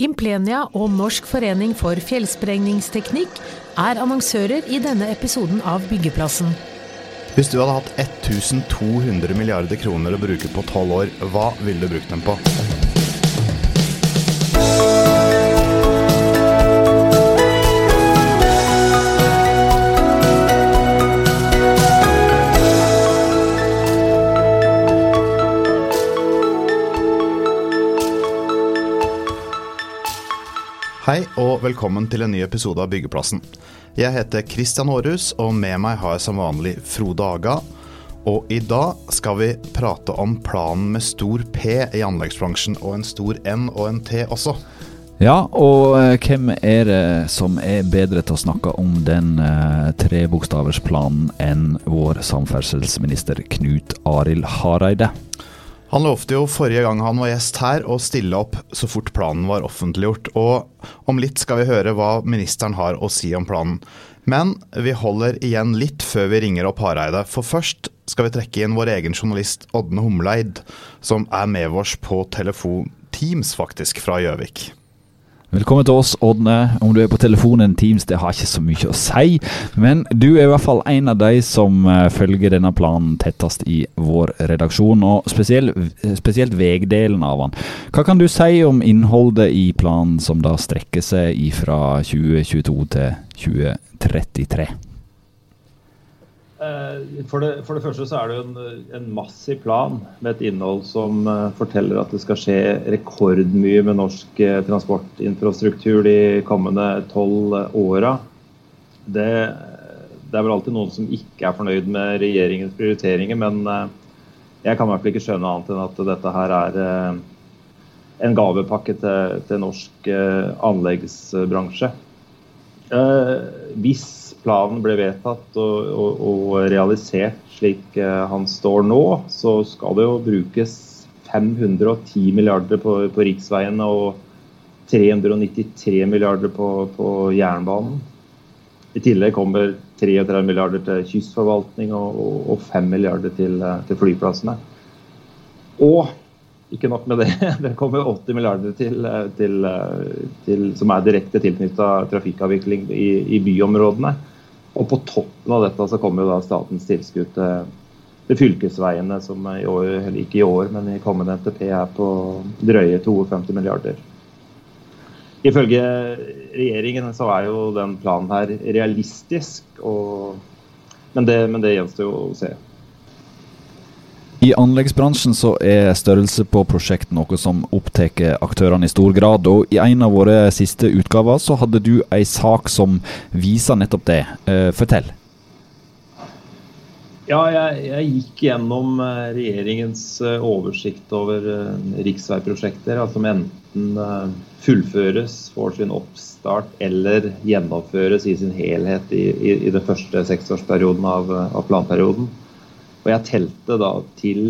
Implenia og Norsk forening for fjellsprengningsteknikk er annonsører i denne episoden av Byggeplassen. Hvis du hadde hatt 1200 milliarder kroner å bruke på tolv år, hva ville du brukt dem på? Hei og velkommen til en ny episode av Byggeplassen. Jeg heter Christian Aarhus, og med meg har jeg som vanlig Frode Aga. Og i dag skal vi prate om planen med stor P i anleggsbransjen, og en stor N og en T også. Ja, og eh, hvem er det som er bedre til å snakke om den eh, trebokstaversplanen enn vår samferdselsminister Knut Arild Hareide? Han lovte jo forrige gang han var gjest her å stille opp så fort planen var offentliggjort, og om litt skal vi høre hva ministeren har å si om planen. Men vi holder igjen litt før vi ringer opp Hareide, for først skal vi trekke inn vår egen journalist Ådne Humleid, som er med oss på telefon Teams, faktisk, fra Gjøvik. Velkommen til oss, Ådne. Om du er på telefonen Teams, det har ikke så mye å si. Men du er i hvert fall en av de som eh, følger denne planen tettest i vår redaksjon, og spesielt, spesielt vegdelen av den. Hva kan du si om innholdet i planen som da strekker seg fra 2022 til 2033? Eh, for det, for det, første så er det jo en, en, massiv plan med et innhold som uh, forteller at det skal skje rekordmye med norsk uh, transportinfrastruktur de kommende tolv åra. Det, det, er vel alltid noen som ikke er fornøyd med regjeringens prioriteringer, men jeg kan i hvert fall ikke skjønne annet enn at dette her er en gavepakke til, til norsk anleggsbransje. hvis planen ble vedtatt og, og, og realisert slik eh, han står nå, så skal det jo brukes 510 milliarder på, på riksveiene og 393 milliarder på, på, jernbanen. I tillegg kommer 33 milliarder til kystforvaltning og, og 5 milliarder til, eh, til, flyplassene. Og ikke nok med det, det kommer 80 milliarder til, eh, til, til som er direkte tilknytta trafikkavvikling i, i byområdene. Og på toppen av dette så kommer jo da statens tilskudd til, til fylkesveiene, som i år, eller ikke i år, men i kommende NTP er på drøye 52 milliarder. Ifølge regjeringen så er jo den planen her realistisk, og, men, det, men det gjenstår jo å se. I anleggsbransjen så er størrelse på prosjekt noe som opptar aktørene i stor grad. og I en av våre siste utgaver så hadde du en sak som viser nettopp det. Uh, fortell. Ja, jeg, jeg, gikk gjennom eh, regjeringens eh, oversikt over riksveiprosjekter altså som enten fullføres, får sin oppstart eller gjennomføres i sin helhet i, i, i den første seksårsperioden av, av planperioden. Og jeg telte da til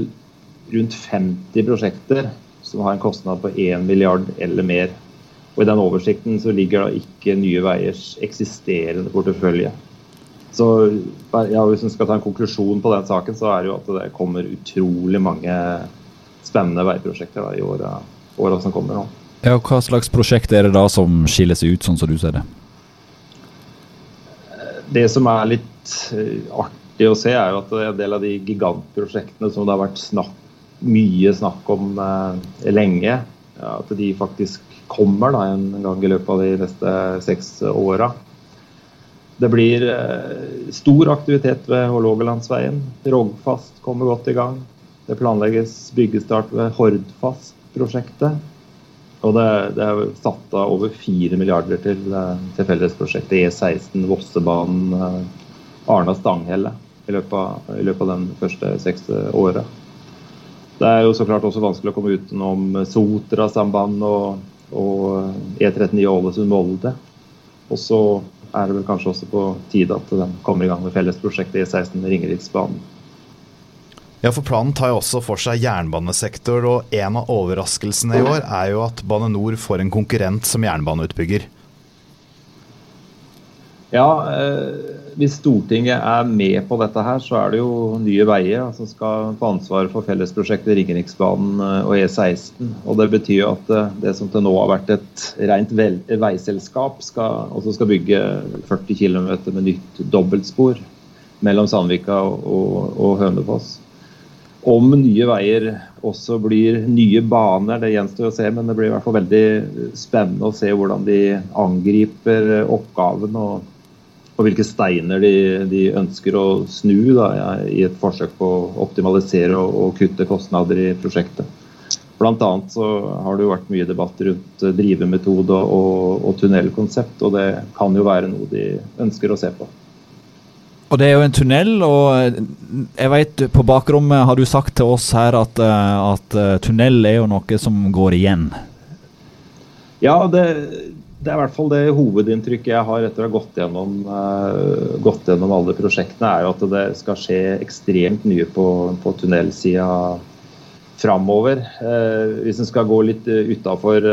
rundt 50 prosjekter som har en kostnad på 1 milliard eller mer. Og I den oversikten så ligger da ikke Nye Veiers eksisterende portefølje. Så ja, Hvis en skal ta en konklusjon på den saken, så er det jo at det kommer utrolig mange spennende veiprosjekter da, i åra, åra som kommer nå. Ja, Hva slags prosjekt er det da som skiller seg ut, sånn som du ser det? Det som er litt eh, artig artig å se, er jo at en del av de gigantprosjektene som det har vært snakk, mye snakk om eh, lenge, ja, at de faktisk kommer da, en gang i løpet av de neste seks åra. Det blir eh, stor aktivitet ved Hålogalandsveien. Rogfast kommer godt i gang. Det planlegges byggestart ved Hordfast-prosjektet. Og det, det, er satt av over 4 milliarder til, eh, til fellesprosjektet E16 Vossebanen eh, Arna-Stanghelle i løpet, av, i løpet av den første seks året. Det er jo så klart også vanskelig å komme utenom Sotra-samband og, og E39 Ålesund-Molde. Og så er det vel kanskje også på tide at den kommer i gang med fellesprosjektet E16 Ringeriksbanen. Ja, for Planen tar jo også for seg jernbanesektor, og en av overraskelsene i år er jo at Bane Nor får en konkurrent som jernbaneutbygger. Ja, eh, hvis Stortinget er med på dette her, så er det jo Nye Veier som skal få ansvaret for fellesprosjektet Ringeriksbanen eh, og E16. Og Det betyr at eh, det som til nå har vært et rent veiselskap, skal, også skal bygge 40 km med nytt dobbeltspor mellom Sandvika og, og Hønefoss. Om Nye Veier også blir nye baner, det gjenstår å se, men det blir i hvert fall veldig spennende å se hvordan de angriper oppgaven. og hvilke steiner de, de ønsker å snu da, i et forsøk på å optimalisere og, og kutte kostnader i prosjektet. Blant annet så har det jo vært mye debatt rundt drivemetode og, og tunnelkonsept, og det kan jo være noe de ønsker å se på. Og Det er jo en tunnel, og jeg vet på bakrommet har du sagt til oss her at, eh, at eh, tunnel er jo noe som går igjen. Ja, det, det er i hvert fall det hovedinntrykket jeg har etter å ha gått gjennom, uh, gått gjennom alle prosjektene, er jo at det skal skje ekstremt mye på, på tunnelsida framover. Uh, hvis en skal gå litt uh, utafor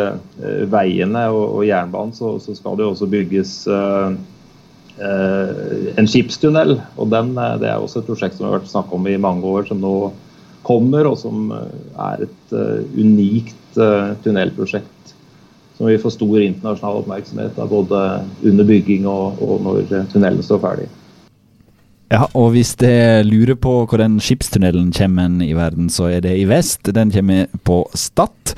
veiene og, og jernbanen, så, så, skal det jo også bygges Eh, en skipstunnel. og den, eh, Det er også et prosjekt som har vært snakket om i mange år, som nå kommer, og som eh, er et unikt tunnelprosjekt. Som vil få stor internasjonal oppmerksomhet, både under bygging og, og når tunnelen står ferdig. Ja, og hvis det lurer på hvor den skipstunnelen kommer i verden, så er det i vest. Den kommer på Stad.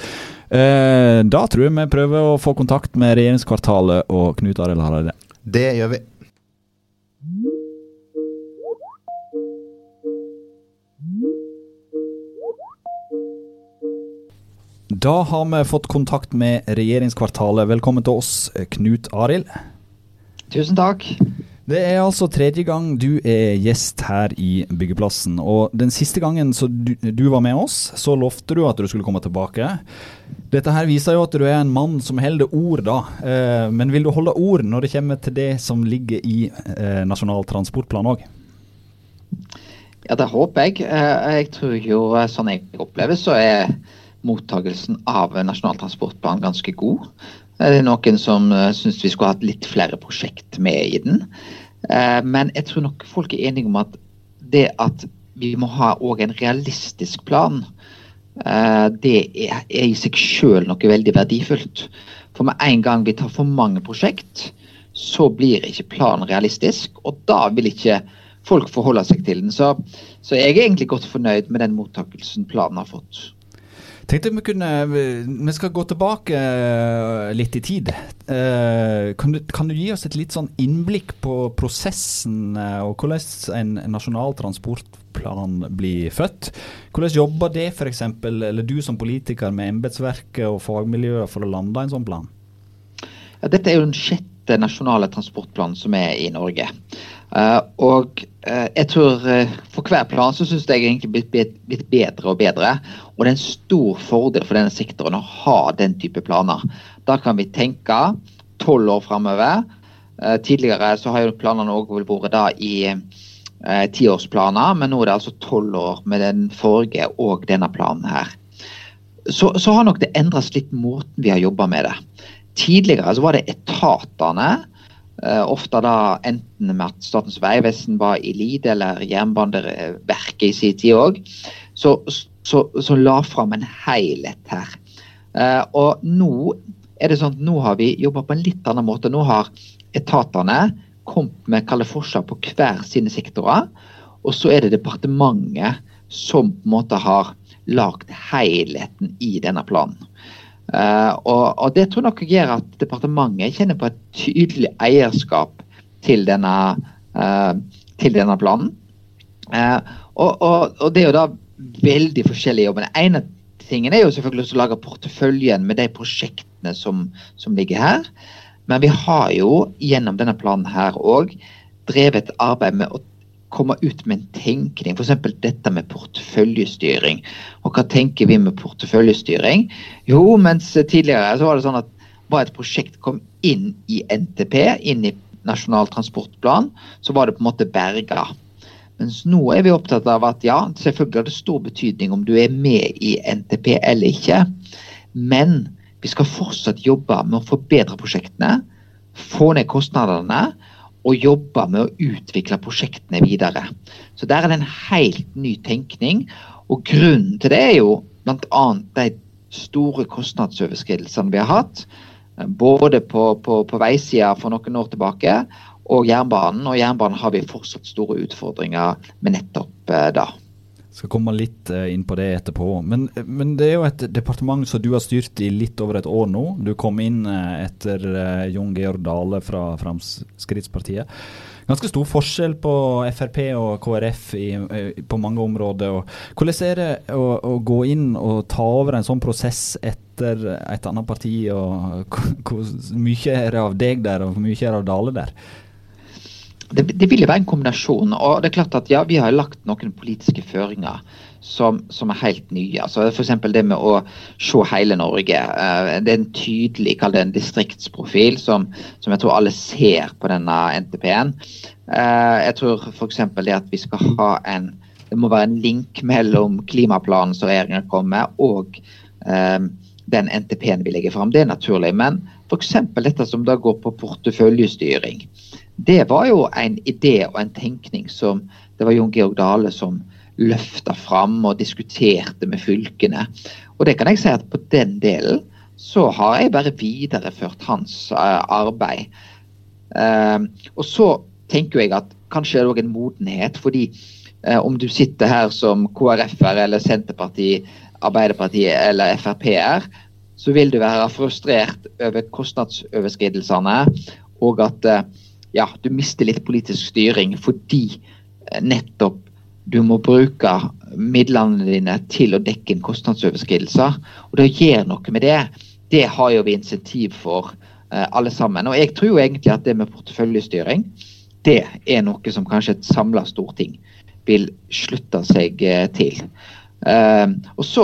Eh, da tror jeg vi prøver å få kontakt med regjeringskvartalet og Knut Arild Hareide. Det gjør vi. Da har vi fått kontakt med regjeringskvartalet. Velkommen til oss, Knut Arild. Tusen takk. Det er altså tredje gang du er gjest her i byggeplassen. Og den siste gangen du, du, var med oss, så lovte du at du skulle komme tilbake. Dette her viser jo at du er en mann som holder ord, da. Eh, men vil du holde ord når det kommer til det som ligger i eh, Nasjonal transportplan òg? Ja, det håper jeg. Eh, jeg tror jo, sånn jeg opplever, så er mottagelsen av Nasjonal transportplan ganske god. Det er noen som uh, syns vi skulle hatt litt flere prosjekt med i den. Uh, men jeg tror nok folk er enige om at det at vi må ha en realistisk plan, det er, i seg sjøl noe veldig verdifullt. For med en gang vi tar for mange prosjekt, så blir ikke planen realistisk. Og da vil ikke folk forholde seg til den. Så, så jeg er egentlig godt fornøyd med den mottakelsen planen har fått. Tenkte Vi kunne, vi skal gå tilbake eh, litt i tid. Eh, kan du, kan du gi oss et litt sånn innblikk på prosessen eh, og hvordan en nasjonal transportplan blir født? Hvordan jobber det f.eks., eller du som politiker med embetsverket og fagmiljøet for å lande en sånn plan? Ja, dette er jo den sjette nasjonale transportplanen som er i Norge. Uh, og uh, jeg tror uh, for hver plan så syns jeg egentlig blitt, blitt bedre og bedre. Og det er en stor fordel for denne sektoren å ha den type planer. Da kan vi tenke tolv år framover. tidligere så har jo planene òg vært da i tiårsplaner, men nå er det altså tolv år med den forrige og denne planen her. Så, så har nok det endret litt måten vi har jobba med det. Tidligere så var det etatene ofte da enten med at Statens vegvesen var i lid, eller Jernbaneverket i sin tid òg, så, så, så, la fram en helhet her. Uh, og nå er det sånn at nå har vi jobba på en litt annen måte. Nå har etatene kommet med kalde forslag på hver sine sektorer. Og så er det departementet som på en måte har lagd helheten i denne planen. Uh, og, og, Det tror nok gjør at departementet kjenner på et tydelig eierskap til denne, uh, til denne planen. Uh, og, og, og, Det er jo da veldig forskjellige jobber. Den ene tingen er jo selvfølgelig å lage porteføljen med de prosjektene som, som, ligger her. Men vi har jo gjennom denne planen her òg drevet et arbeid med å komme ut med en tenkning, f.eks. dette med porteføljestyring. Og hva tenker vi med porteføljestyring? Jo, mens tidligere så var det sånn at bare et prosjekt kom inn i NTP, inn i Nasjonal transportplan, så var det på en måte berga. Mens nå er vi opptatt av at ja, selvfølgelig har det stor betydning om du er med i NTP eller ikke. Men vi skal fortsatt jobbe med å forbedre prosjektene, få ned kostnadene og jobbe med å utvikle prosjektene videre. Så der er det en helt ny tenkning. Og grunnen til det er jo bl.a. de store kostnadsoverskridelsene vi har hatt. Både på, på, på veisida for noen år tilbake og jernbanen. Og jernbanen har vi fortsatt store utfordringer med nettopp eh, da. Skal komme litt uh, inn på det etterpå. Men, men, det er jo et departement som du har styrt i litt over et år nå. Du kom inn uh, etter Jon Georg Dale fra Fremskrittspartiet. Ganske stor forskjell på Frp og KrF i, på mange områder. Hvordan er det å, å, gå inn og ta over en sånn prosess etter et annet parti? og Hvor mye er det av deg der, og hvor mye er det av Dale der? Det, det, vil jo være en kombinasjon. og det er klart at ja, Vi har lagt noen politiske føringer som, som er helt nye. altså F.eks. det med å se hele Norge. Uh, det er en tydelig kall det en distriktsprofil som, som, jeg tror alle ser på denne NTP-en. Eh, jeg tror f.eks. det at vi skal ha en det må være en link mellom klimaplanen som regjeringen kommer med, og uh, den NTP-en vi legger fram. Det er naturlig. Men f.eks. dette som da går på porteføljestyring det var jo en idé og en tenkning som det var Jon Georg Dale som løfta fram og diskuterte med fylkene. Og det kan jeg si at på den delen så har jeg bare videreført hans uh, arbeid. Uh, og så tenker jeg at kanskje er det òg en modenhet, fordi uh, om du sitter her som KrF-er eller Senterpartiet, Arbeiderpartiet eller Frp-er, så vil du være frustrert over kostnadsoverskridelsene og at ja, du mister litt politisk styring fordi eh, nettopp du må bruke midlene dine til å dekke inn kostnadsoverskridelser. Og det å gjøre noe med det, det har jo vi insentiv for uh, alle sammen. Og jeg tror jo egentlig at det med porteføljestyring, det er noe som kanskje et samla storting vil slutte seg uh, til. Og så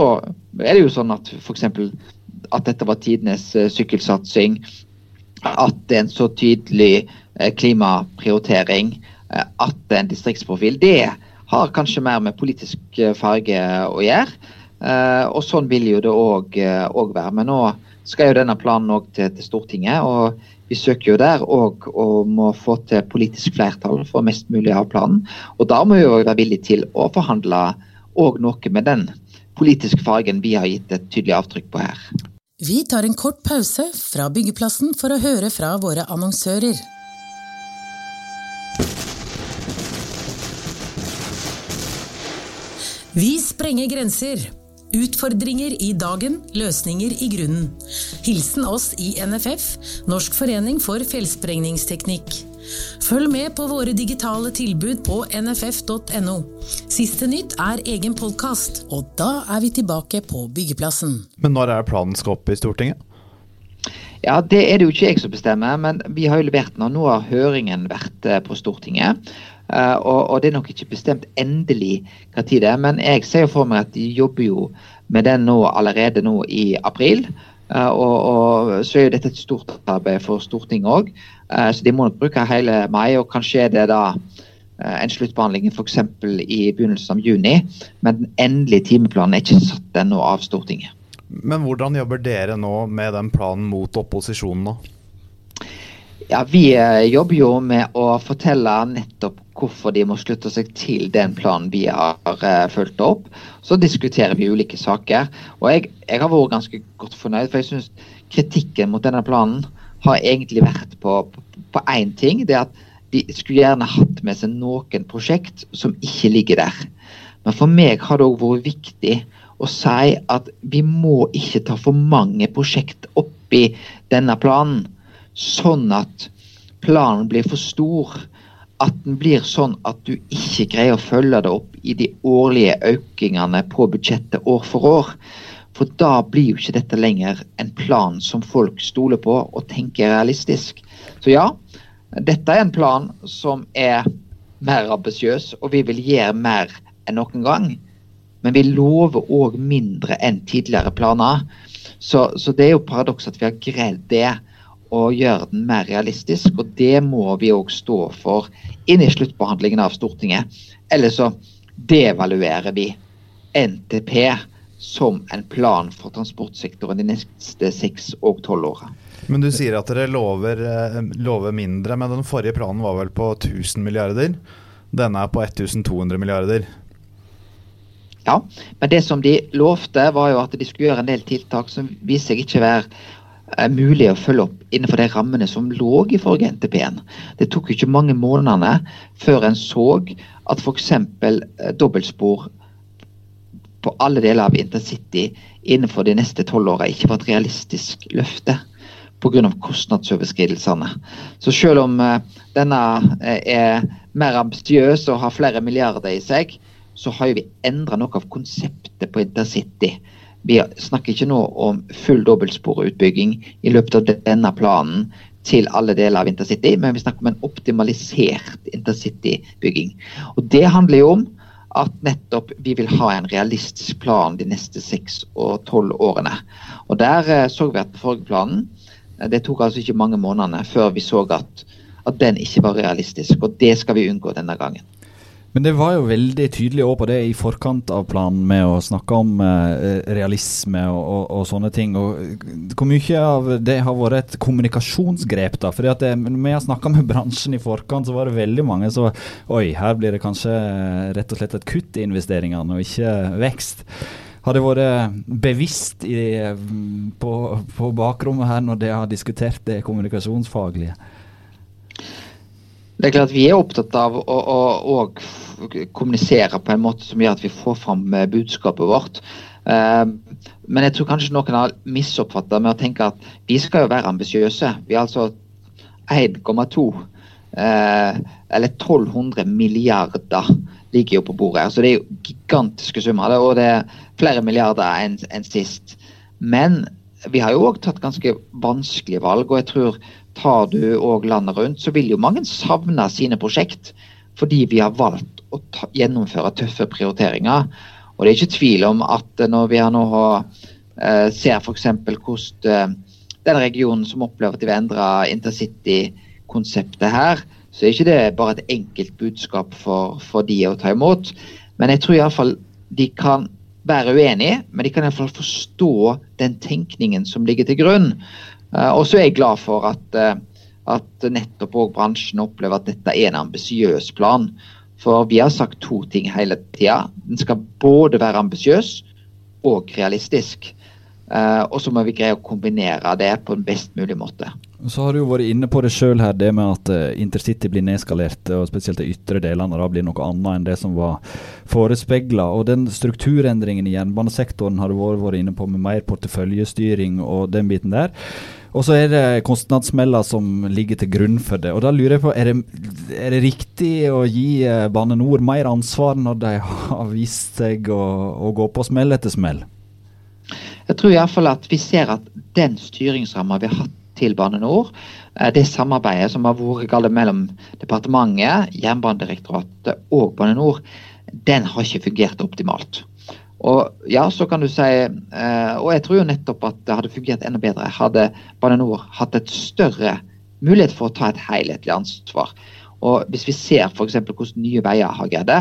er det jo sånn at f.eks. at dette var tidenes sykkelsatsing, at det er en så tydelig Eh, klimaprioritering, det at en distriktsprofil, det har kanskje mer med politisk eh, farge å gjøre. Og sånn vil jo det òg være. Men nå skal jo denne planen òg til, til, Stortinget. og vi søker jo der og, om må få til politisk flertall for mest mulig av planen. Og da må vi jo være villige til å forhandle òg noe med den politiske fargen vi har gitt et tydelig avtrykk på her. Vi tar en kort pause fra byggeplassen for å høre fra våre annonsører. Vi sprenger grenser. Utfordringer i dagen, løsninger i grunnen. Hilsen oss i NFF, Norsk forening for fjellsprengningsteknikk. Følg med på våre digitale tilbud på nff.no. Siste nytt er egen podkast, og da er vi tilbake på byggeplassen. Men når er planen skal opp i Stortinget? Ja, Det er det jo ikke jeg som bestemmer, men vi har jo levert den. Nå har høringen vært eh, på Stortinget. Uh, og, og, det er nok ikke bestemt endelig hva tid det er, men jeg ser jo for meg at de jobber jo med den nå allerede nå i april. Uh, og, og, så er jo dette et stort arbeid for Stortinget òg, eh, så de må nok bruke hele mai. Og kanskje er det da en sluttbehandling f.eks. i begynnelsen av juni, men den endelige timeplanen er ikke satt ennå av Stortinget. Men hvordan jobber dere nå med den planen mot opposisjonen nå? Ja, Vi jobber jo med å fortelle nettopp hvorfor de må slutte seg til den planen vi har uh, fulgt opp. Så diskuterer vi ulike saker. Og jeg, jeg har vært ganske godt fornøyd, for jeg syns kritikken mot denne planen har egentlig vært på én ting. Det er at de skulle gjerne hatt med seg noen prosjekt som ikke ligger der. Men for meg har det òg vært viktig å si at vi må ikke ta for mange prosjekt oppi denne planen, sånn at planen blir for stor at den blir sånn at du ikke greier å følge det opp i de årlige økningene på budsjettet år for år. For da blir jo ikke dette lenger en plan som folk stoler på og tenker realistisk. Så ja, dette er en plan som er mer ambisiøs, og vi vil gjøre mer enn noen gang. Men vi lover òg mindre enn tidligere planer. Så, så det er jo paradoks at vi har greid det og gjøre den mer realistisk. Og det må vi òg stå for inn i sluttbehandlingen av Stortinget. Eller så devaluerer vi NTP som en plan for transportsektoren de neste seks og tolv åra. Men du sier at dere lover, eh, lover, mindre, men den forrige planen var vel på 1000 milliarder? Denne er på 1200 milliarder? Ja, men det som de lovte, var jo at de skulle gjøre en del tiltak som viser seg ikke være eh, mulig å følge opp innenfor de rammene som lå i forrige NTP-en. Det tok jo ikke mange månedene før en så at f.eks. Eh, dobbeltspor på alle deler av intercity innenfor de neste tolv åra ikke var et realistisk løfte pga. kostnadsoverskridelsene. Så selv om uh, denne er mer ambisiøs og har flere milliarder i seg, så har vi endra noe av konseptet på intercity. Vi snakker ikke nå om full dobbeltsporutbygging i løpet av denne planen til alle deler av intercity, men vi snakker om en optimalisert intercitybygging. Og Det handler jo om at nettopp vi vil ha en realistisk plan de neste seks og tolv årene. Og Der eh, så vi at forrige planen eh, det tok altså ikke mange månedene før vi så at, at den ikke var realistisk. og Det skal vi unngå denne gangen. Men det var jo veldig tydelig også på det i forkant av planen med å snakke om eh, realisme og, og, og, sånne ting. Og hvor mye av det har vært et kommunikasjonsgrep? da? Fordi at det, Når vi har snakka med bransjen i forkant, så var det veldig mange som Oi, her blir det kanskje rett og slett et kutt i investeringene og ikke vekst. Har det vært bevisst i, på, på bakrommet her når de har diskutert det kommunikasjonsfaglige? Det er klart Vi er opptatt av å, å, å, kommunisere på en måte som gjør at vi får fram eh, budskapet vårt. Uh, men jeg tror kanskje noen har misoppfatta med å tenke at vi skal jo være ambisiøse. Vi er altså 1,2 uh, eller 1200 milliarder ligger jo på bordet. Så det er jo gigantiske summer. Og det er flere milliarder enn en sist. Men vi har jo òg tatt ganske vanskelige valg, og jeg tror tar du òg landet rundt, så vil jo mange savne sine prosjekt. Fordi vi har valgt å ta, gjennomføre tøffe prioriteringer. Og det er ikke tvil om at når vi nå uh, ser f.eks. hvordan uh, den regionen som opplever at de vil endre intercity-konseptet her, så er ikke det bare et enkelt budskap for, for de å ta imot. Men jeg tror iallfall de kan være uenige, men de kan iallfall forstå den tenkningen som ligger til grunn. Eh, og så er jeg glad for at, eh, at nettopp òg bransjen opplever at dette er en ambisiøs plan. For vi har sagt to ting hele tida. Den skal både være ambisiøs og realistisk. Uh, og så må vi greie å kombinere det på en best mulig måte. Så har du jo vært inne på det sjøl her, det med at uh, intercity blir nedskalert, og spesielt de ytre delene da blir noe annet enn det som var forespeila. Og den strukturendringen i jernbanesektoren har du vært, inne på, med mer porteføljestyring og den biten der. Og så er det kostnadsmelder som ligger til grunn for det. Og da lurer jeg på, er det, er det riktig å gi Bane Nor mer ansvar når de har vist seg å, å gå på smell etter smell? Jeg tror i fall at vi ser at den styringsramma vi har hatt til Bane NOR, eh, det samarbeidet som har vært mellom departementet, Jernbanedirektoratet og Bane NOR, den har ikke fungert optimalt. Og ja, så kan du si eh, Og jeg tror jo nettopp at det hadde fungert enda bedre hadde Bane NOR hatt et større mulighet for å ta et helhetlig ansvar. Og Hvis vi ser f.eks. hvordan Nye Veier har greid det,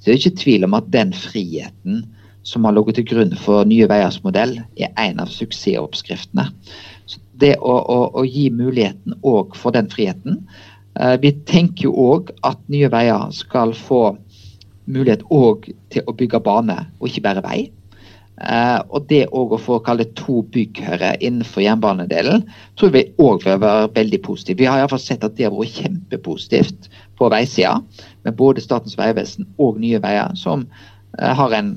så er det ikke tvil om at den friheten som har ligget til grunn for Nye Veiers modell, er en av suksessoppskriftene. Så det å, å, å gi muligheten òg for den friheten. Eh, vi tenker jo òg at Nye Veier skal få mulighet òg til å bygge bane, og ikke bare vei. Eh, og det òg å få kalle to byggherrer innenfor jernbanedelen, tror vi òg vil være veldig positivt. Vi har iallfall sett at det har vært kjempepositivt på veisida, med både Statens vegvesen og Nye Veier, som eh, har en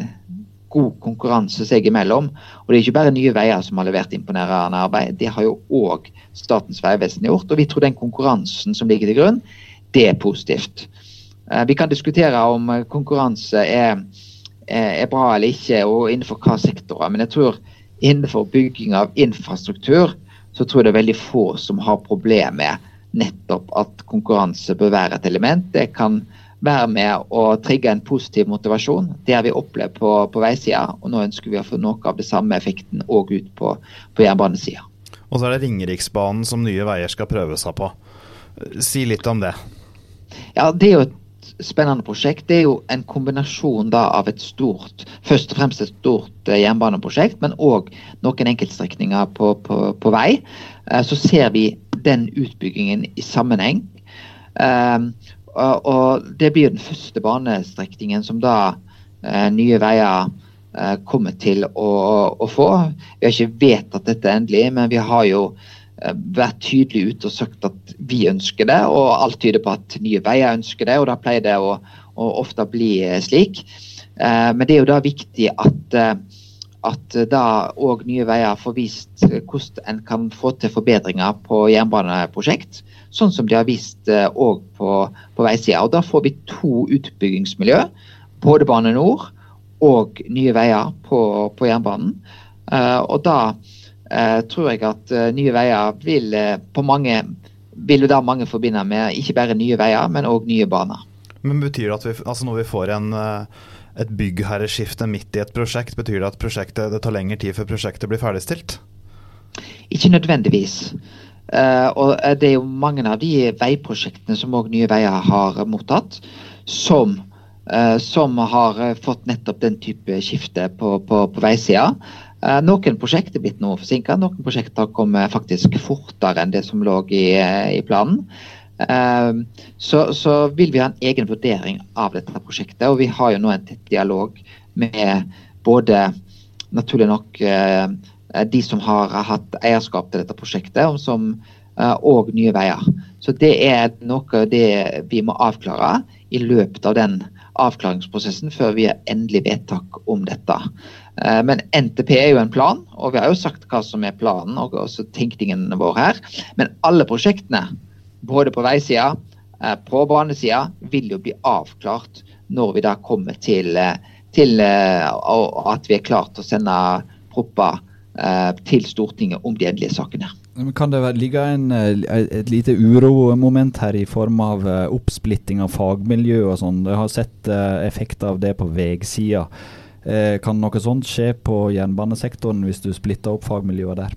god konkurranse seg imellom. Og det er ikke bare Nye Veier som har levert imponerende arbeid, det har jo òg Statens vegvesen gjort. Og vi tror den konkurransen som ligger til grunn, det er positivt. Eh, vi kan diskutere om konkurranse er, er bra eller ikke, og innenfor hva sektorer. Men jeg tror innenfor bygging av infrastruktur, så tror jeg det er veldig få som har problemer med nettopp at konkurranse bør være et element. Det kan være med å trigge en positiv motivasjon. Det har vi opplevd på, på veisida, og nå ønsker vi å få noe av det samme effekten òg ut på, på jernbanesida. Og så er det Ringeriksbanen som Nye Veier skal prøve seg på. Si litt om det. Ja, Det er jo et spennende prosjekt. Det er jo en kombinasjon da av et stort Først og fremst et stort eh, jernbaneprosjekt, men òg noen enkeltstrekninger på, på, på vei. Eh, så ser vi den utbyggingen i sammenheng. Eh, og det blir den første banestrekningen som da Nye Veier kommer til å, å, få. Vi har ikke vedtatt dette endelig, men vi har jo Eh, vært tydelig ute og sagt at vi ønsker det, og alt tyder på at Nye Veier ønsker det, og da pleier det å, å ofte bli eh, slik. Eh, men det er jo da viktig at, at da òg Nye Veier får vist hvordan en kan få til forbedringer på jernbaneprosjekt, sånn som de har vist òg på, på veisida. Og da får vi to utbyggingsmiljø, både Bane Nor og Nye Veier på, på jernbanen. Og da Eh, tror jeg at eh, Nye Veier vil eh, på mange vil da mange forbinde med ikke bare Nye Veier, men òg Nye Baner. Men betyr det at vi, altså når vi får en, et byggherreskifte midt i et prosjekt, betyr det at det tar lengre tid før prosjektet blir ferdigstilt? Ikke nødvendigvis. Uh, og det er jo mange av de veiprosjektene som òg Nye Veier har mottatt, som, uh, som har fått nettopp den type skifte på, på, på veisida. Uh, noen prosjekter er blitt noe forsinka, noen prosjekter kommer faktisk fortere enn det som lå i, eh, i planen. Eh, så, så, vil vi ha en egen vurdering av dette prosjektet. Og vi har jo nå en tett dialog med både naturlig nok de som har hatt eierskap til dette prosjektet, som, og Nye Veier. Så det er noe det vi må avklare i løpet av den avklaringsprosessen før vi har endelig vedtak om dette. Eh, men NTP er jo en plan, og vi har jo sagt hva som er planen og også tenkningen vår her. Men alle prosjektene, både på veisida, eh, på banesida, vil jo bli avklart når vi da kommer til, eh, til at vi er klart til å sende propper til Stortinget om de endelige sakene. Kan det ligge en, et lite uromoment her i form av oppsplitting av fagmiljø og sånn? Jeg har sett effekt av det på veisida. Eh, kan noe sånt skje på jernbanesektoren hvis du splitter opp fagmiljøet der?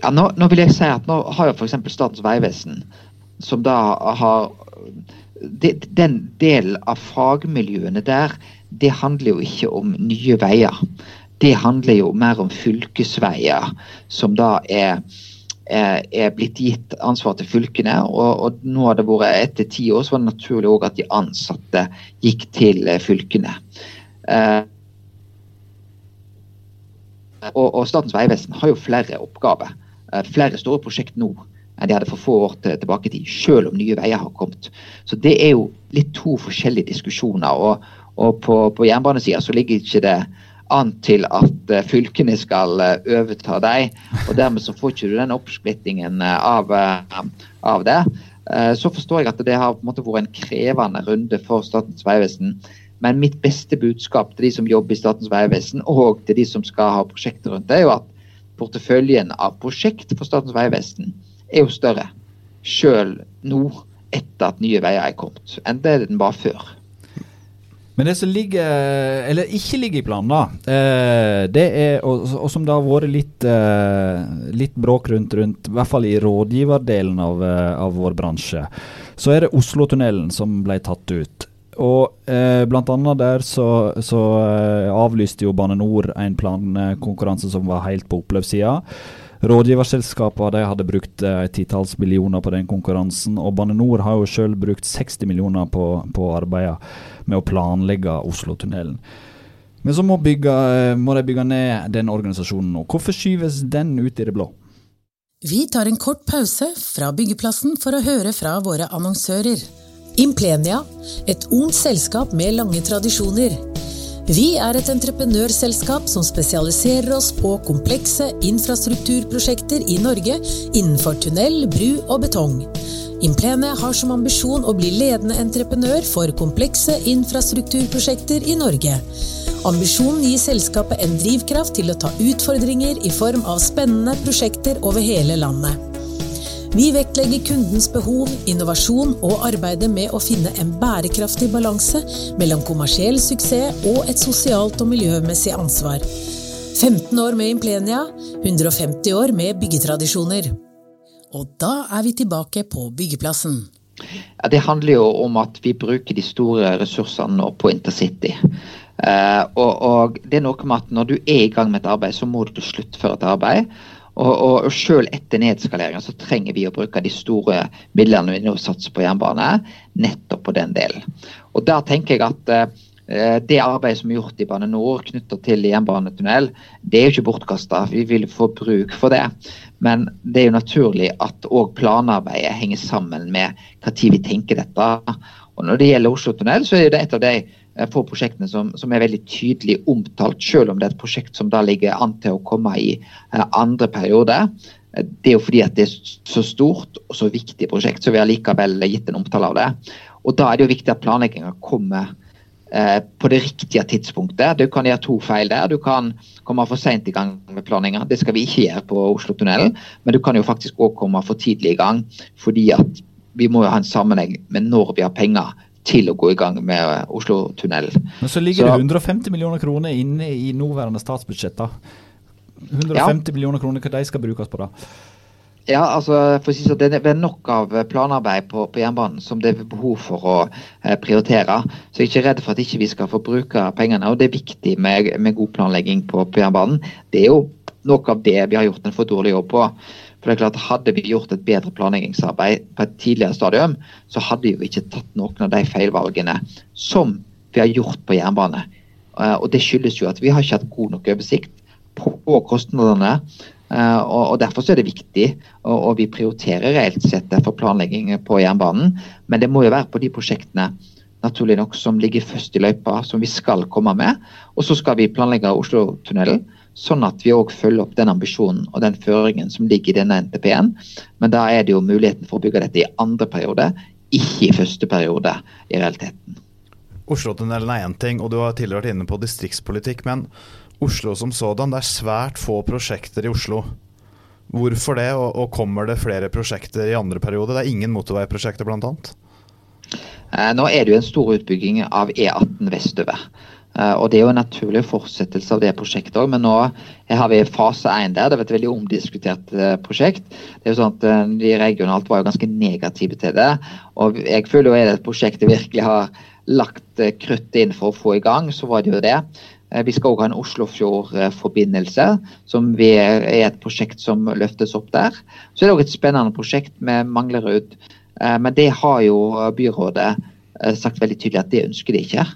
Ja, nå, nå, vil jeg si at nå har jo f.eks. Statens vegvesen, som da har de, Den delen av fagmiljøene der, det handler jo ikke om nye veier. Det handler jo mer om fylkesveier, som da er er blitt gitt ansvar til fylkene. Og, og nå har det vært etter ti år så var det naturlig at de ansatte gikk til eh, fylkene. Eh, og, og, Statens vegvesen har jo flere oppgaver. Eh, flere store prosjekt nå enn de hadde for få år til, tilbake i tid, selv om Nye Veier har kommet. Så det er jo litt to forskjellige diskusjoner. og, og på, på jernbanesida så ligger ikke det an til at uh, fylkene skal uh, overta dem. Og dermed så får ikke du den oppsplittingen av, av, det. så forstår jeg at det har på en måte vært en krevende runde for Statens vegvesen. Men mitt beste budskap til de som jobber i Statens vegvesen, og til de som skal ha prosjekter rundt det, er jo at porteføljen av prosjekt for Statens vegvesen er jo større. Sjøl nå, etter at Nye Veier er kommet, enn det den var før. Men det som ligger, eller ikke ligger i planen, da, eh, det er, og, og, som det har vært litt, eh, litt bråk rundt, rundt, i hvert fall i rådgiverdelen av, eh, av vår bransje, så er det Oslotunnelen som ble tatt ut. Og eh, blant annet der så, så eh, avlyste jo Bane Nor en plankonkurranse som var helt på oppløpssida. Rådgiverselskapene hadde brukt eh, titalls millioner på den konkurransen, og Bane Nor har jo sjøl brukt 60 millioner på, på arbeidet med å planlegge Oslotunnelen. Men så må, bygge, eh, må de bygge ned den organisasjonen nå. Hvorfor skyves den ut i det blå? Vi tar en kort pause fra byggeplassen for å høre fra våre annonsører. Implenia, et ungt selskap med lange tradisjoner. Vi er et entreprenørselskap som spesialiserer oss på komplekse infrastrukturprosjekter i Norge innenfor tunnel, bru og betong. Implenia har som ambisjon å bli ledende entreprenør for komplekse infrastrukturprosjekter i Norge. Ambisjonen gir selskapet en drivkraft til å ta utfordringer i form av spennende prosjekter over hele landet. Vi vektlegger kundens behov, innovasjon og arbeidet med å finne en bærekraftig balanse mellom kommersiell suksess og et sosialt og miljømessig ansvar. 15 år med Implenia, 150 år med byggetradisjoner. Og da er vi tilbake på byggeplassen. Det handler jo om at vi bruker de store ressursene nå på intercity. Og, og, det er noe med at Når du er i gang med et arbeid, så må du sluttføre et arbeid. Og, og, og Selv etter nedskaleringen så trenger vi å bruke de store midlene vi nå satser på jernbane, nettopp på den delen. Og Der tenker jeg at eh, det arbeidet som er gjort i Bane NOR knytta til jernbanetunnel, det er jo ikke bortkasta. Vi vil få bruk for det. Men det er jo naturlig at òg planarbeidet henger sammen med når vi tenker dette. Og Når det gjelder Oslo tunnel, så er det et av de Eh, få prosjektene som, som, er veldig tydelig omtalt, selv om det er et prosjekt som da ligger an til å komme i uh, andre periode. Eh, det er jo fordi at det er så stort og så viktig prosjekt, så vi har likevel gitt en omtale av det. Og Da er det jo viktig at planlegginga kommer på det riktige tidspunktet. Du kan gjøre to feil der. Du kan komme for seint i gang med planlegginga. Det skal vi ikke gjøre på Oslotunnelen. Men du kan jo faktisk òg komme for tidlig i gang, fordi at vi må jo ha en sammenheng med når vi har penger til å gå i gang med Oslo-tunnel. Men så ligger så, det 150 millioner kroner inne i nåværende statsbudsjett. da. 150 ja. millioner kroner, hva de skal brukes på da? Ja, altså, for å si så, Det er nok av planarbeid på, på, jernbanen som det er behov for å eh, prioritere. Så jeg er ikke redd for at ikke vi ikke skal få bruke pengene. og Det er viktig med, med god planlegging på, på, jernbanen. Det er jo noe av det vi har gjort en for dårlig jobb på. For det er klart, Hadde vi gjort et bedre planleggingsarbeid på et tidligere stadium, så hadde vi ikke tatt noen av de feilvalgene som vi har gjort på jernbane. Eh, og Det skyldes jo at vi har ikke hatt god nok oversikt på kostnadene. Eh, og Derfor er det viktig, og vi prioriterer reelt sett for planlegging på jernbanen. Men det må jo være på de prosjektene naturlig nok som ligger først i løypa, som vi skal komme med. Og så skal vi planlegge Oslo-tunnelen sånn at vi òg følger opp den ambisjonen og den føringen som ligger i denne NTP-en. Men da er det jo muligheten for å bygge dette i andre periode, ikke i første periode i realiteten. Oslotunnelen er én ting, og du har tidligere vært inne på distriktspolitikk. Men Oslo som sådan, det er svært få prosjekter i Oslo. Hvorfor det, og, og kommer det flere prosjekter i andre periode? Det er ingen motorveiprosjekter, bl.a.? Eh, nå er det jo en stor utbygging av E18 vestover. Uh, og Det er jo en naturlig fortsettelse av det prosjektet òg, men nå har vi fase én der. Det er et veldig omdiskutert uh, prosjekt. Det er jo sånn at Vi De regionalt var jo ganske negative til det. og Jeg føler jo er det et prosjekt jeg virkelig har lagt kruttet inn for å få i gang, så var det jo det. Vi skal òg ha en Oslofjordforbindelse, som er et prosjekt som løftes opp der. Så er det òg et spennende prosjekt med Manglerud. Men det har jo byrådet sagt veldig tydelig at det ønsker de ikke.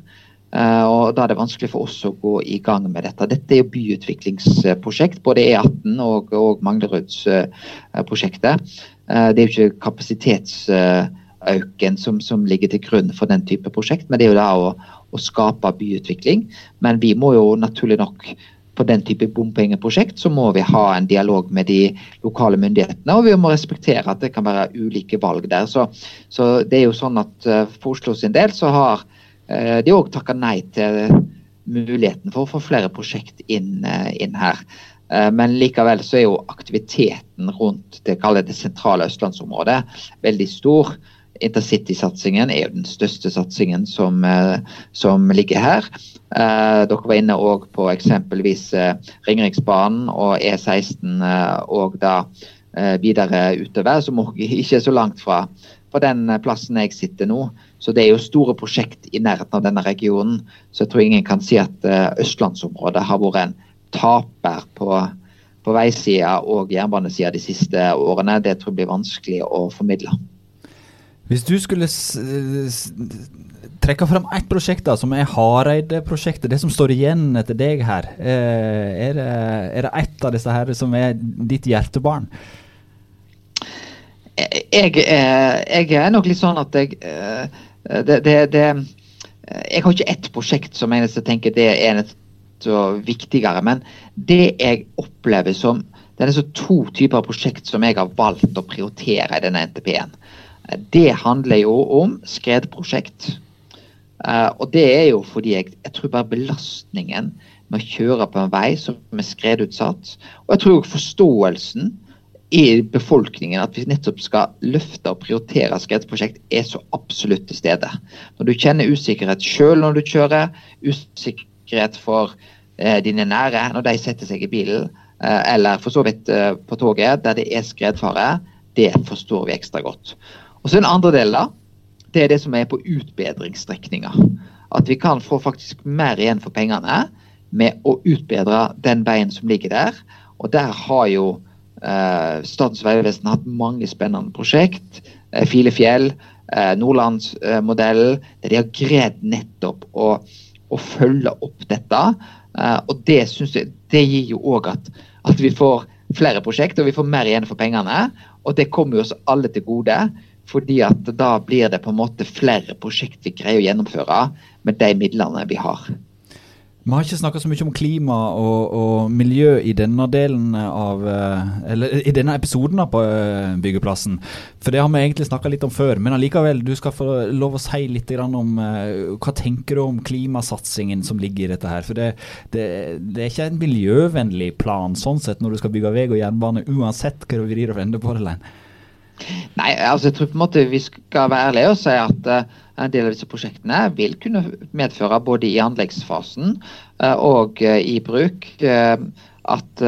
Uh, og Da er det vanskelig for oss å gå i gang med dette. Dette er jo byutviklingsprosjekt, både E18 og, og Manglerudsprosjektet. Uh, det er jo ikke kapasitetsøken som, som, ligger til grunn for den type prosjekt, men det er jo da å, å skape byutvikling. Men vi må jo naturlig nok på den type bompengeprosjekt så må vi ha en dialog med de lokale myndighetene, og vi må respektere at det kan være ulike valg der. Så, så det er jo sånn at uh, For Oslo sin del så har Eh, de har òg takka nei til muligheten for å få flere prosjekt inn, eh, inn, her. Eh, men likevel så er jo aktiviteten rundt det, det sentrale østlandsområdet veldig stor. Intercity-satsingen er jo den største satsingen som, som ligger her. Dere var inne òg på eksempelvis Ringeriksbanen og E16 og da videre utover, som ikke er så langt fra, fra den plassen jeg sitter nå. Så det er jo store prosjekt i nærheten av denne regionen. Så jeg tror ingen kan si at uh, østlandsområdet har vært en taper på, på veisida og jernbanesida de siste årene. Det tror jeg blir vanskelig å formidle. Hvis du skulle trekke fram ett prosjekt da, som er Hareide-prosjektet, det som står igjen etter deg her, eh, er det, er det ett av disse her som er ditt hjertebarn? Jeg, jeg, er nok litt sånn at jeg det, det, det, jeg har ikke ett prosjekt som eneste tenker det er viktigere, men det jeg opplever som det er så to typer prosjekt som jeg har valgt å prioritere i denne NTP-en. Det handler jo om skredprosjekt. Uh, og det er jo fordi jeg, jeg, tror bare belastningen med å kjøre på en vei som er skredutsatt, og jeg tror forståelsen i befolkningen at vi nettopp skal løfte og prioritere skredprosjekt, er så absolutt til stede. Når du kjenner usikkerhet sjøl når du kjører, usikkerhet for eh, dine nære når de setter seg i bilen, eh, eller for så vidt eh, på toget der det er skredfare, det forstår vi ekstra godt. Og så Den andre delen det er det som er på utbedringsstrekninger. At vi kan få faktisk mer igjen for pengene med å utbedre den veien som ligger der. Og der har jo eh, Statens vegvesen hatt mange spennende prosjekt. Eh, Filefjell, eh, Nordlandsmodellen, der de har greid nettopp å, å følge opp dette. Eh, og det jeg det gir jo òg at, at vi får flere prosjekt, og vi får mer igjen for pengene. Og det kommer jo oss alle til gode. Fordi at da blir det på en måte flere prosjekt vi greier å gjennomføre med de midlene vi har. Vi har ikke snakka så mye om klima og, og, miljø i denne delen av eh, Eller i denne episoden på eh, byggeplassen. For det har vi egentlig snakka litt om før. Men allikevel, du skal få lov å si litt om eh, hva tenker du om klimasatsingen som ligger i dette her. For det, det, det er ikke en miljøvennlig plan sånn sett når du skal bygge vei og jernbane, uansett hva du vrir og vender på det. Nei, altså jeg tror på en måte vi skal være ærlige og si at en del av disse prosjektene vil kunne medføre både i anleggsfasen uh, og uh, i bruk at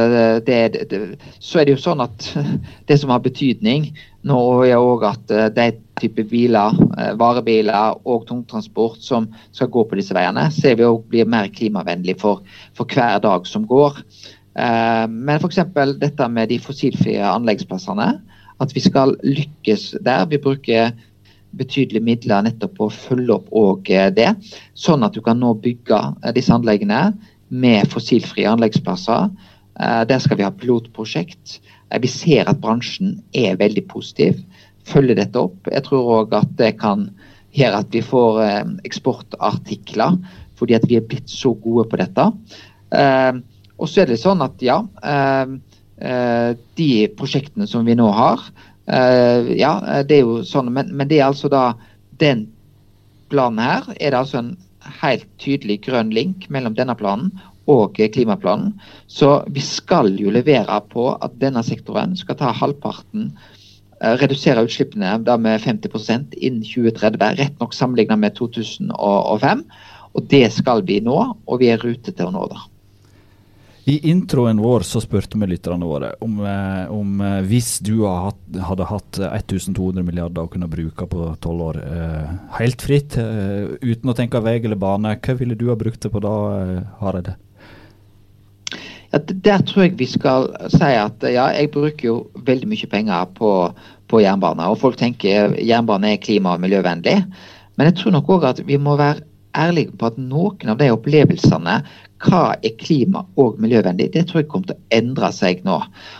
det, det, Så er det jo sånn at det som har betydning nå er òg at de type biler, varebiler og tungtransport som skal gå på disse veiene, ser vi òg blir mer klimavennlig for, for hver dag som går. Men f.eks. dette med de fossilfrie anleggsplassene at vi skal lykkes der. Vi bruker betydelige midler nettopp på å følge opp eh, det, sånn at du kan nå bygge eh, disse anleggene med fossilfrie anleggsplasser. Eh, der skal vi ha pilotprosjekt. Vi ser at bransjen er veldig positiv, følger dette opp. Jeg tror òg at det kan gjøre at vi får eksportartikler, fordi at vi er blitt så gode på dette. Og så er det sånn at ja, de prosjektene som vi nå har. Eh, ja, det er jo sånn, men, men, det er altså da den planen her er det altså en helt tydelig grønn link mellom denne planen og klimaplanen. Så vi skal jo levere på at denne sektoren skal ta halvparten eh, redusere utslippene da med 50% innen 2030, rett nok sammenlignet med 2005. Og det skal vi nå, og vi er rute til å nå det. I introen vår så spurte vi lytterne våre om, eh, om eh, hvis du hadde hatt 1200 milliarder å kunne bruke på tolv år, eh, helt fritt, uten å tenke vei eller bane, hva ville du ha brukt det på da, Hareide? Ja, der tror jeg vi skal si at ja, jeg bruker jo veldig mye penger på, på jernbane. Og folk tenker jernbane er klima- og miljøvennlig. Men jeg tror nok òg at vi må være ærlige på at noen av de opplevelsene hva er klima- og miljøvennlig, det tror jeg kommer til å endre seg nå.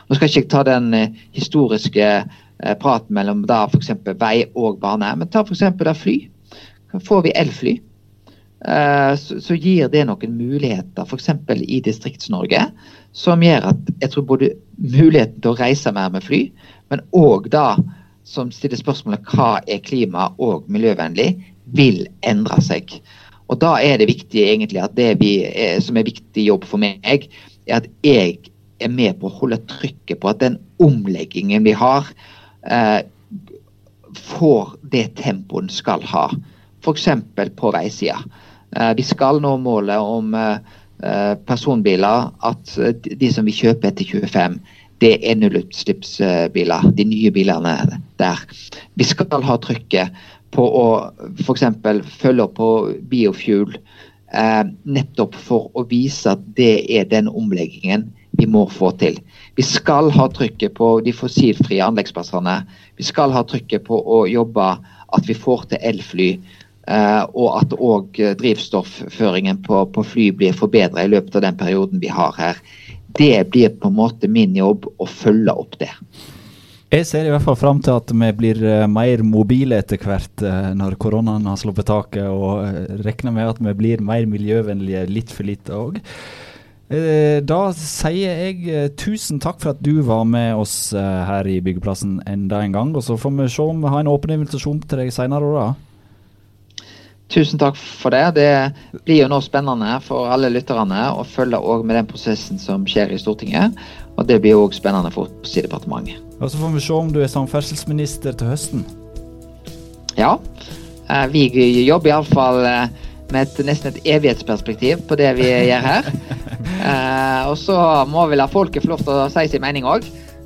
Nå skal ikke jeg ta den eh, historiske eh, praten mellom da f.eks. vei og bane, men ta f.eks. da fly. Får vi elfly, eh, så, gir det noen muligheter f.eks. i Distrikts-Norge som gjør at jeg tror både muligheten til å reise mer med fly, men òg da som stiller spørsmålet hva er klima- og miljøvennlig, vil endre seg. Og Da er det viktig egentlig at det er, som er viktig jobb for meg, er at jeg er med på å holde trykket på at den omleggingen vi har, eh, får det tempoet den skal ha. F.eks. på veisida. Eh, vi skal nå målet om eh, personbiler at de som vi kjøper etter 25, det er nullutslippsbiler. De nye bilene der. Vi skal ha trykket på å f.eks. følge opp på biofuel. Eh, nettopp for å vise at det er den omleggingen vi må få til. Vi skal ha trykket på de fossilfrie anleggsplassene. Vi skal ha trykket på å jobbe at vi får til elfly. Eh, og at òg drivstoffføringen på, på, fly blir forbedra i løpet av den perioden vi har her. Det blir på en måte min jobb å følge opp det. Jeg ser i hvert fall fram til at vi blir uh, mer mobile etter hvert uh, når koronaen har sluppet taket, og uh, regner med at vi blir mer miljøvennlige litt for litt òg. Da sier jeg tusen takk for at du var med oss her i Byggeplassen enda en gang. Og så får vi se om vi har en åpen invitasjon til deg senere. Da. Tusen takk for det. Det blir jo nå spennende for alle lytterne å følge med den prosessen som skjer i Stortinget. Og det blir òg spennende for oss i departementet. Og Så får vi se om du er samferdselsminister til høsten. Ja. Eh, vi jobber iallfall eh, med et, nesten et evighetsperspektiv på det vi gjør her. Eh, og så må vi la folket få lov til å si sin mening òg.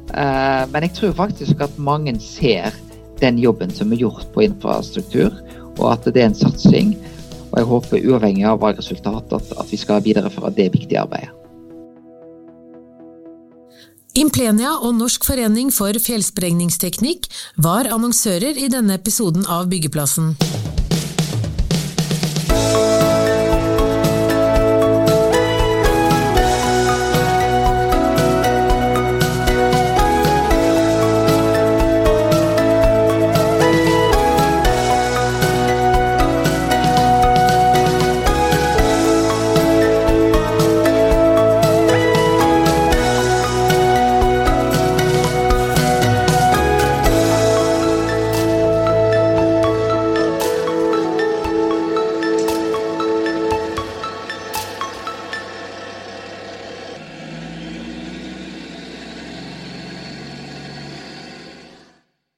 Men jeg tror faktisk at mange ser den jobben som er gjort på infrastruktur, og at det er en satsing. Og jeg håper uavhengig av valgresultatet at, vi skal videreføre det viktige arbeidet. Implenia og Norsk forening for fjellsprengningsteknikk var annonsører i denne episoden av Byggeplassen.